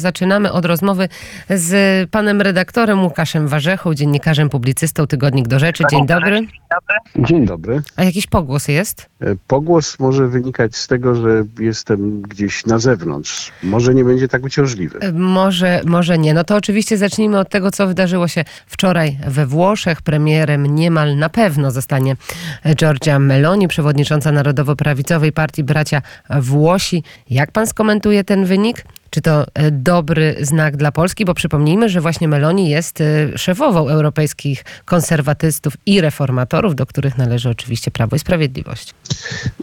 Zaczynamy od rozmowy z panem redaktorem Łukaszem Warzechą, dziennikarzem, publicystą Tygodnik do Rzeczy. Dzień dobry. Dzień dobry. A jakiś pogłos jest? E, Pogłos może wynikać z tego, że jestem gdzieś na zewnątrz. Może nie będzie tak uciążliwy. E, Może, może nie. No to oczywiście zacznijmy od tego, co wydarzyło się wczoraj we Włoszech. Premierem niemal na pewno zostanie Giorgia Meloni, przewodnicząca Narodowo-Prawicowej Partii Bracia Włosi. Jak pan skomentuje ten wynik? Czy to e, dobry znak dla Polski? Bo przypomnijmy, że właśnie Meloni jest e, szefową europejskich konserwatystów i reformatorów, do których należy oczywiście Prawo i Sprawiedliwość.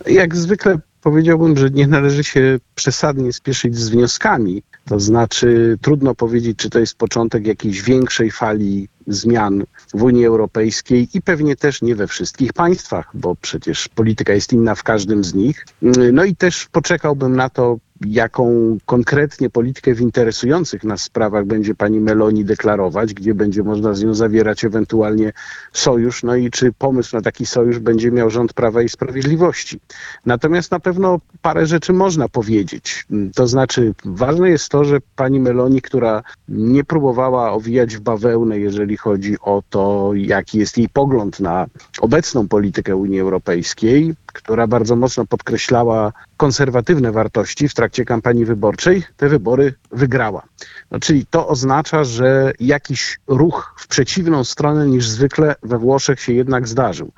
Jak zwykle powiedziałbym, że nie należy się przesadnie spieszyć z wnioskami. To znaczy, trudno powiedzieć, czy to jest początek jakiejś większej fali zmian w Unii Europejskiej i pewnie też nie we wszystkich państwach, bo przecież polityka jest inna w każdym z nich. No i też poczekałbym na to, jaką konkretnie politykę w interesujących nas sprawach będzie pani Meloni deklarować, gdzie będzie można z nią zawierać ewentualnie sojusz, no i czy pomysł na taki sojusz będzie miał rząd Prawa i Sprawiedliwości. Natomiast na pewno parę rzeczy można powiedzieć. To znaczy, ważne jest to, że pani Meloni, która nie próbowała owijać w bawełnę, jeżeli chodzi o to, jaki jest jej pogląd na obecną politykę Unii Europejskiej, która bardzo mocno podkreślała konserwatywne wartości w trakcie kampanii wyborczej, te wybory wygrała. No, czyli to oznacza, że jakiś ruch w przeciwną stronę niż zwykle we Włoszech się jednak zdarzył.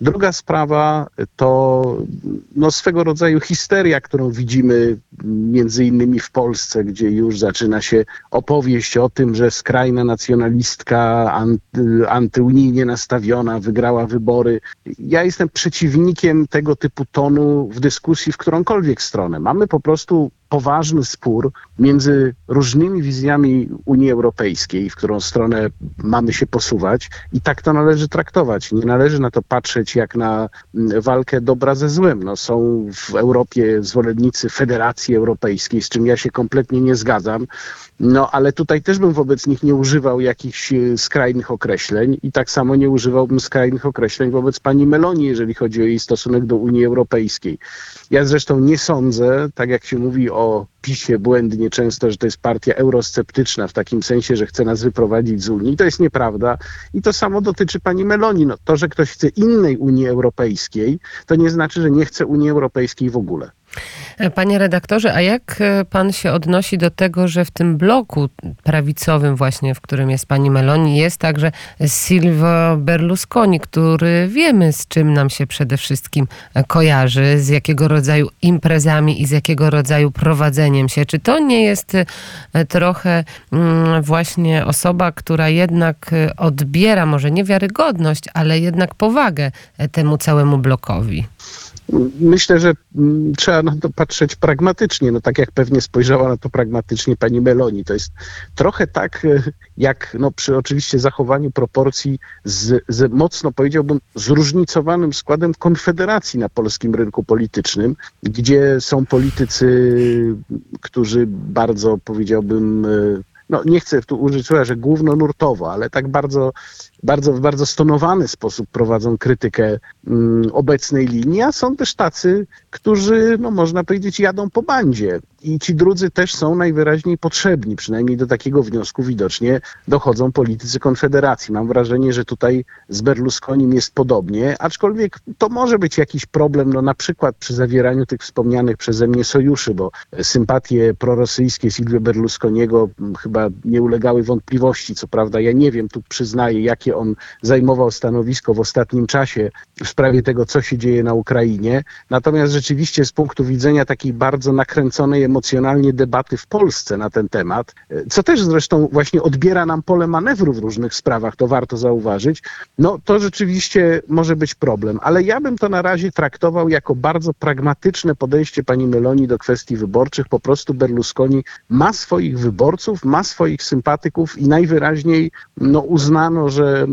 Druga sprawa to no, swego rodzaju histeria, którą widzimy między innymi w Polsce, gdzie już zaczyna się opowieść o tym, że skrajna nacjonalistka, anty, antyunijnie nastawiona, wygrała wybory. Ja jestem przeciwnikiem tego typu tonu w dyskusji w którąkolwiek stronę. Mamy po prostu poważny spór między różnymi wizjami Unii Europejskiej, w którą stronę mamy się posuwać i tak to należy traktować. Nie należy na to patrzeć jak na mm, walkę dobra ze złem. No, są w Europie zwolennicy Federacji Europejskiej, z czym ja się kompletnie nie zgadzam. No, ale tutaj też bym wobec nich nie używał jakichś e, skrajnych określeń i tak samo nie używałbym skrajnych określeń wobec pani Meloni, jeżeli chodzi o jej stosunek do Unii Europejskiej. Ja zresztą nie sądzę, tak jak się mówi o PiSie błędnie często, że to jest partia eurosceptyczna w takim sensie, że chce nas wyprowadzić z Unii. To jest nieprawda i to samo dotyczy pani Meloni. No, to, że ktoś chce innej Unii Europejskiej, to nie znaczy, że nie chce Unii Europejskiej w ogóle. Panie redaktorze, a jak e, pan się odnosi do tego, że w tym bloku prawicowym właśnie, w którym jest pani Meloni, jest także Silvio Berlusconi, który wiemy z czym nam się przede wszystkim e, kojarzy, z jakiego rodzaju imprezami i z jakiego rodzaju prowadzeniem się. Czy to nie jest e, trochę mm, właśnie osoba, która jednak odbiera może nie wiarygodność, ale jednak powagę temu całemu blokowi? Myślę, że mm, trzeba na to patrzeć pragmatycznie, no tak jak pewnie spojrzała na to pragmatycznie pani Meloni. To jest trochę tak, e, jak no, przy oczywiście zachowaniu proporcji z, z mocno powiedziałbym zróżnicowanym składem konfederacji na polskim rynku politycznym, gdzie są politycy, którzy bardzo powiedziałbym e, no nie chcę tu użyć słowa, że głównonurtowo, ale tak bardzo, bardzo, w bardzo stonowany sposób prowadzą krytykę mm, obecnej linii, a są też tacy, którzy, no można powiedzieć, jadą po bandzie. I ci drudzy też są najwyraźniej potrzebni, przynajmniej do takiego wniosku widocznie dochodzą politycy Konfederacji. Mam wrażenie, że tutaj z Berlusconim jest podobnie, aczkolwiek to może być jakiś problem, no na przykład przy zawieraniu tych wspomnianych przeze mnie sojuszy, bo sympatie prorosyjskie Silvio Berlusconiego mm, chyba nie ulegały wątpliwości. Co prawda ja nie wiem, tu przyznaję, jakie on zajmował stanowisko w ostatnim czasie w sprawie tego, co się dzieje na Ukrainie. Natomiast rzeczywiście z punktu widzenia takiej bardzo nakręconej emocjonalnie debaty w Polsce na ten temat, co też zresztą właśnie odbiera nam pole manewru w różnych sprawach, to warto zauważyć, no to rzeczywiście może być problem. Ale ja bym to na razie traktował jako bardzo pragmatyczne podejście pani Meloni do kwestii wyborczych. Po prostu Berlusconi ma swoich wyborców, ma swoich sympatyków i najwyraźniej no, uznano, że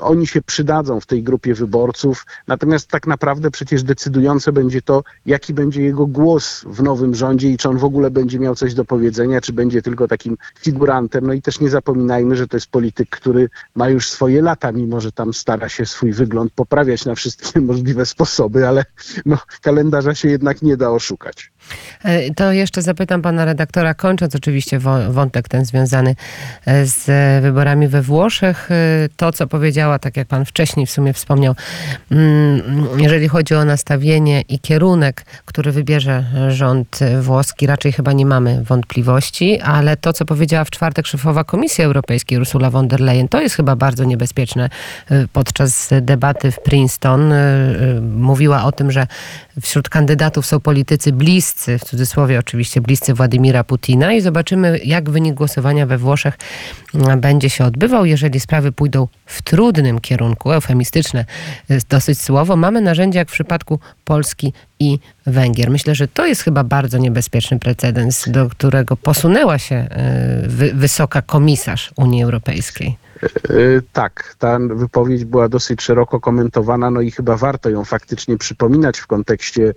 oni się przydadzą w tej grupie wyborców. Natomiast tak naprawdę przecież decydujące będzie to, jaki będzie jego głos w nowym rządzie i czy on w ogóle będzie miał coś do powiedzenia, czy będzie tylko takim figurantem. No i też nie zapominajmy, że to jest polityk, który ma już swoje lata, mimo że tam stara się swój wygląd poprawiać na wszystkie możliwe sposoby, ale no, kalendarza się jednak nie da oszukać. E, To jeszcze zapytam pana redaktora, kończąc oczywiście wątek ten związany e, z wyborami we Włoszech. E, To, co powiedziała, tak jak pan wcześniej w sumie wspomniał, mm, jeżeli chodzi o nastawienie i kierunek, który wybierze rząd włoski, raczej chyba nie mamy wątpliwości, ale to, co powiedziała w czwartek szefowa Komisji Europejskiej Ursula von der Leyen, to jest chyba bardzo niebezpieczne. Podczas debaty w Princeton mówiła o tym, że wśród kandydatów są politycy bliscy, w cudzysłowie oczywiście bliscy Władimira Putina i zobaczymy, jak wynik głosowania we Włoszech mm, będzie się odbywał. Jeżeli sprawy pójdą w trudnym kierunku, eufemistyczne jest dosyć słowo, mamy narzędzia jak w przypadku Polski i Węgier. Myślę, że to jest chyba bardzo niebezpieczny precedens, do którego posunęła się wy, wysoka komisarz Unii Europejskiej. Y, Tak, ta wypowiedź była dosyć szeroko komentowana, no i chyba warto ją faktycznie przypominać w kontekście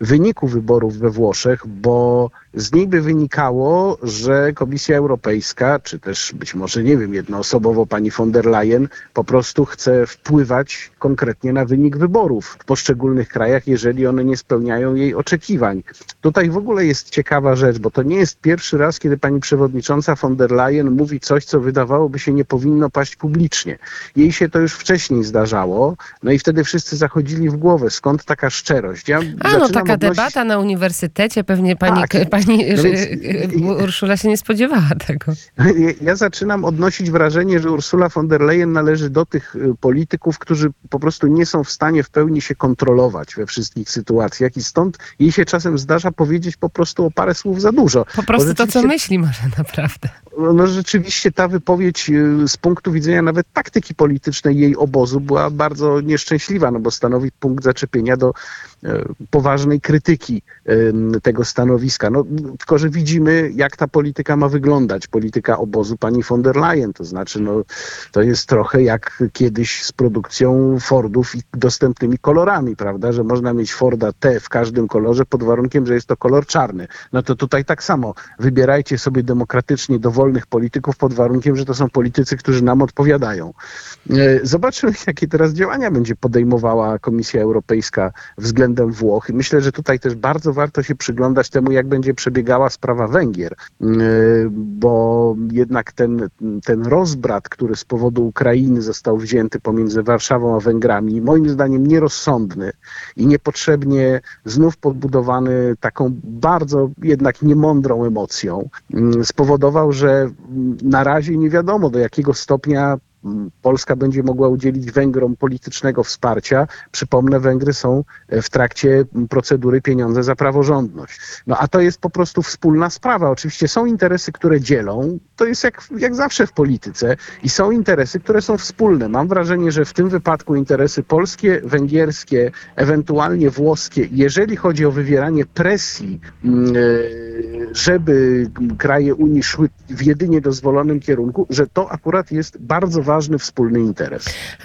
wyniku wyborów we Włoszech, bo z niej by wynikało, że Komisja Europejska, czy też być może, nie wiem, jednoosobowo pani von der Leyen po prostu chce wpływać konkretnie na wynik wyborów w poszczególnych krajach, jeżeli one nie spełniają jej oczekiwań. Tutaj w ogóle jest ciekawa rzecz, bo to nie jest pierwszy raz, kiedy pani przewodnicząca von der Leyen mówi coś, co wydawałoby się nie powinno paść publicznie. Jej się to już wcześniej zdarzało, no i wtedy wszyscy zachodzili w głowę, skąd taka szczerość. Ja A no taka odnosić- debata na uniwersytecie, pewnie pani, Tak. pani No więc- Urszula się nie spodziewała tego. Ja- zaczynam odnosić wrażenie, że Ursula von der Leyen należy do tych y, polityków, którzy po prostu nie są w stanie w pełni się kontrolować we wszystkich sytuacjach i stąd jej się czasem zdarza powiedzieć po prostu o parę słów za dużo. Po prostu to, co myśli może naprawdę. No rzeczywiście ta wypowiedź y, z punktu widzenia nawet taktyki politycznej jej obozu była bardzo nieszczęśliwa, no bo stanowi punkt zaczepienia do e, poważnej krytyki tego stanowiska. No, tylko, że widzimy, jak ta polityka ma wyglądać, polityka obozu pani von der Leyen. To znaczy, no, to jest trochę jak kiedyś z produkcją Fordów i dostępnymi kolorami, prawda, że można mieć Forda T w każdym kolorze pod warunkiem, że jest to kolor czarny. No to tutaj tak samo. Wybierajcie sobie demokratycznie dowolnych polityków pod warunkiem, że to są politycy, którzy nam odpowiadają. E, Zobaczymy, jakie teraz działania będzie podejmowała Komisja Europejska względem Włoch. I myślę, że tutaj też bardzo warto się przyglądać temu, jak będzie przebiegała sprawa Węgier, E, bo jednak ten, ten rozbrat, który z powodu Ukrainy został wzięty pomiędzy Warszawą a Węgrami, moim zdaniem nierozsądny i niepotrzebnie znów podbudowany taką bardzo jednak niemądrą emocją, mm, spowodował, że na razie nie wiadomo do jakiego stopnia mm, Polska będzie mogła udzielić Węgrom politycznego wsparcia. Przypomnę, Węgry są e, w trakcie mm, procedury pieniądze za praworządność. No a to jest po prostu wspólna sprawa. Oczywiście są interesy, które dzielą. To jest jak, jak zawsze w polityce. I są interesy, które są wspólne. Mam wrażenie, że w tym wypadku interesy polskie, węgierskie, ewentualnie włoskie, jeżeli chodzi o wywieranie presji, e, żeby kraje Unii szły w jedynie dozwolonym kierunku, że to akurat jest bardzo ważny wspólny interes.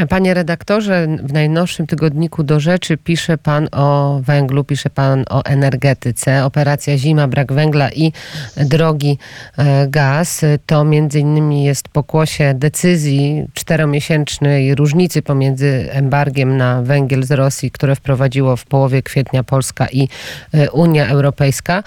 Panie redaktorze, w najnowszym tygodniku do rzeczy pisze pan o węglu, pisze pan o energetyce. Operacja Zima, brak węgla i drogi e, gaz. To między innymi jest pokłosie decyzji czteromiesięcznej różnicy pomiędzy embargiem na węgiel z Rosji, które wprowadziło w połowie kwietnia Polska i e, Unia Europejska.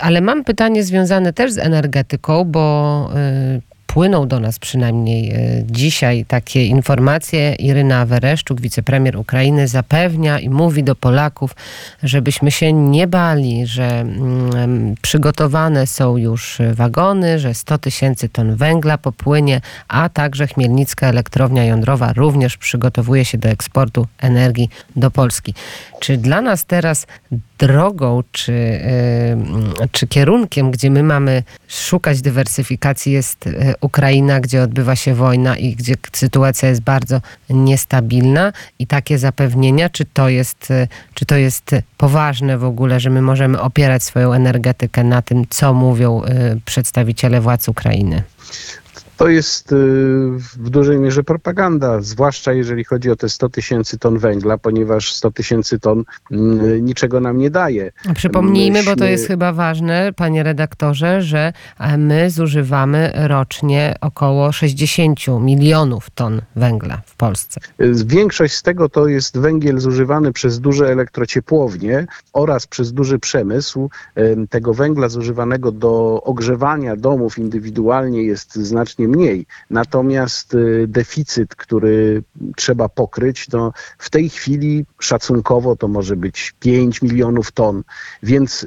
Ale mam pytanie związane też z energetyką, bo e, płyną do nas przynajmniej e, dzisiaj takie informacje. Iryna Wereszczuk, wicepremier Ukrainy, zapewnia i mówi do Polaków, żebyśmy się nie bali, że mm, przygotowane są już wagony, że 100 tysięcy ton węgla popłynie, a także Chmielnicka elektrownia jądrowa również przygotowuje się do eksportu energii do Polski. Czy dla nas teraz drogą czy, y, czy kierunkiem, gdzie my mamy szukać dywersyfikacji, jest y, Ukraina, gdzie odbywa się wojna i gdzie sytuacja jest bardzo niestabilna i takie zapewnienia, czy to jest, y, czy to jest poważne w ogóle, że my możemy opierać swoją energetykę na tym, co mówią przedstawiciele władz Ukrainy? To jest y, w dużej mierze propaganda, zwłaszcza jeżeli chodzi o te 100 tysięcy ton węgla, ponieważ 100 tysięcy ton mm, niczego nam nie daje. Przypomnijmy, bo to Myśmy- jest chyba ważne, panie redaktorze, że e, my zużywamy rocznie około 60 milionów ton węgla w Polsce. Y, Większość z tego to jest węgiel zużywany przez duże elektrociepłownie oraz przez duży przemysł. Em, Tego węgla zużywanego do ogrzewania domów indywidualnie jest znacznie mniej. Natomiast y, deficyt, który trzeba pokryć, to w tej chwili szacunkowo to może być 5 milionów ton, więc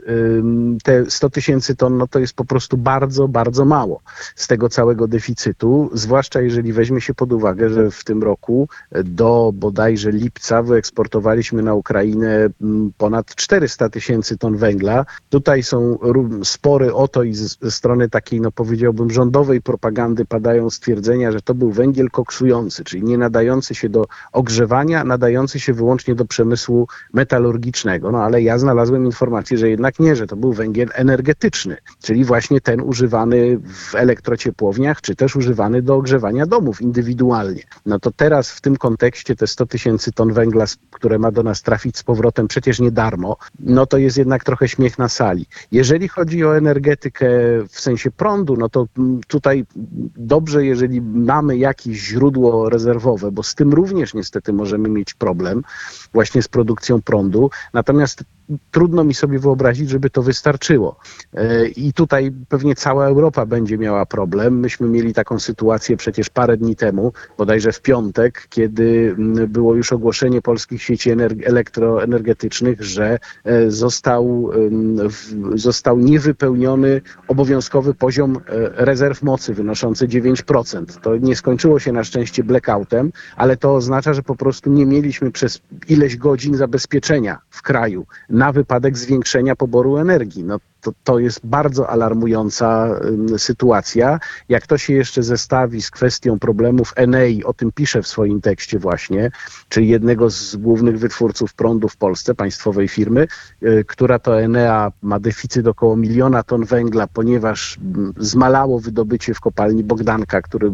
te 100 tysięcy ton no to jest po prostu bardzo, bardzo mało z tego całego deficytu, zwłaszcza jeżeli weźmie się pod uwagę, że w tym roku do bodajże lipca wyeksportowaliśmy na Ukrainę ponad 400 tysięcy ton węgla. Tutaj są spory o to i ze strony takiej, no powiedziałbym, rządowej propagandy padają stwierdzenia, że to był węgiel koksujący, czyli nie nadający się do ogrzewania, nadający się wyłącznie do przemysłu metalurgicznego. No ale ja znalazłem informację, że jednak nie, że to był węgiel energetyczny, czyli właśnie ten używany w elektrociepłowniach, czy też używany do ogrzewania domów indywidualnie. No to teraz w tym kontekście te 100 tysięcy ton węgla, które ma do nas trafić z powrotem przecież nie darmo, no to jest jednak trochę śmiech na sali. Jeżeli chodzi o energetykę w sensie prądu, no to tutaj dobrze, jeżeli mamy jakieś źródło rezerwowe, bo z tym również niestety możemy mieć problem właśnie z produkcją prądu. Natomiast trudno mi sobie wyobrazić, żeby to wystarczyło. E, I tutaj pewnie cała Europa będzie miała problem. Myśmy mieli taką sytuację przecież parę dni temu, bodajże w piątek, kiedy mm, było już ogłoszenie polskich sieci ener- elektroenergetycznych, że e, został, został niewypełniony obowiązkowy poziom e, rezerw mocy wynoszący 9%. To nie skończyło się na szczęście blackoutem, ale to oznacza, że po prostu nie mieliśmy przez ileś godzin zabezpieczenia w kraju na wypadek zwiększenia poboru energii. No to, to jest bardzo alarmująca sytuacja. Jak to się jeszcze zestawi z kwestią problemów Enei, o tym piszę w swoim tekście właśnie, czyli jednego z głównych wytwórców prądu w Polsce, państwowej firmy, y, która to Enea ma deficyt około miliona ton węgla, ponieważ zmalało wydobycie w kopalni Bogdanka, który,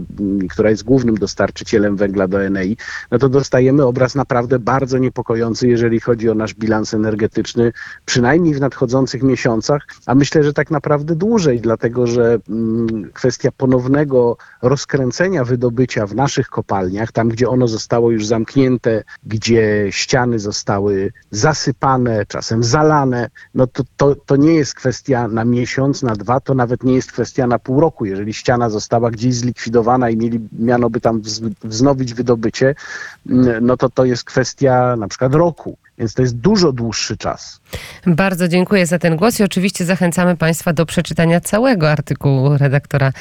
która jest głównym dostarczycielem węgla do Enei, no to dostajemy obraz naprawdę bardzo niepokojący, jeżeli chodzi o nasz bilans energetyczny, przynajmniej w nadchodzących miesiącach, a myślę, że tak naprawdę dłużej, dlatego że mm, kwestia ponownego rozkręcenia wydobycia w naszych kopalniach, tam gdzie ono zostało już zamknięte, gdzie ściany zostały zasypane, czasem zalane, no to, to, to nie jest kwestia na miesiąc, na dwa, to nawet nie jest kwestia na pół roku. Jeżeli ściana została gdzieś zlikwidowana i mieli, miano by tam wz- wznowić wydobycie, mm, no to to jest kwestia na przykład roku. Więc to jest dużo dłuższy czas. Bardzo dziękuję za ten głos i oczywiście zachęcamy Państwa do przeczytania całego artykułu redaktora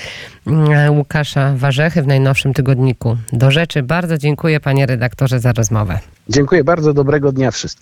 mm, Łukasza Warzechy w najnowszym tygodniku. Do rzeczy bardzo dziękuję panie redaktorze za rozmowę. Dziękuję bardzo, dobrego dnia wszystkim.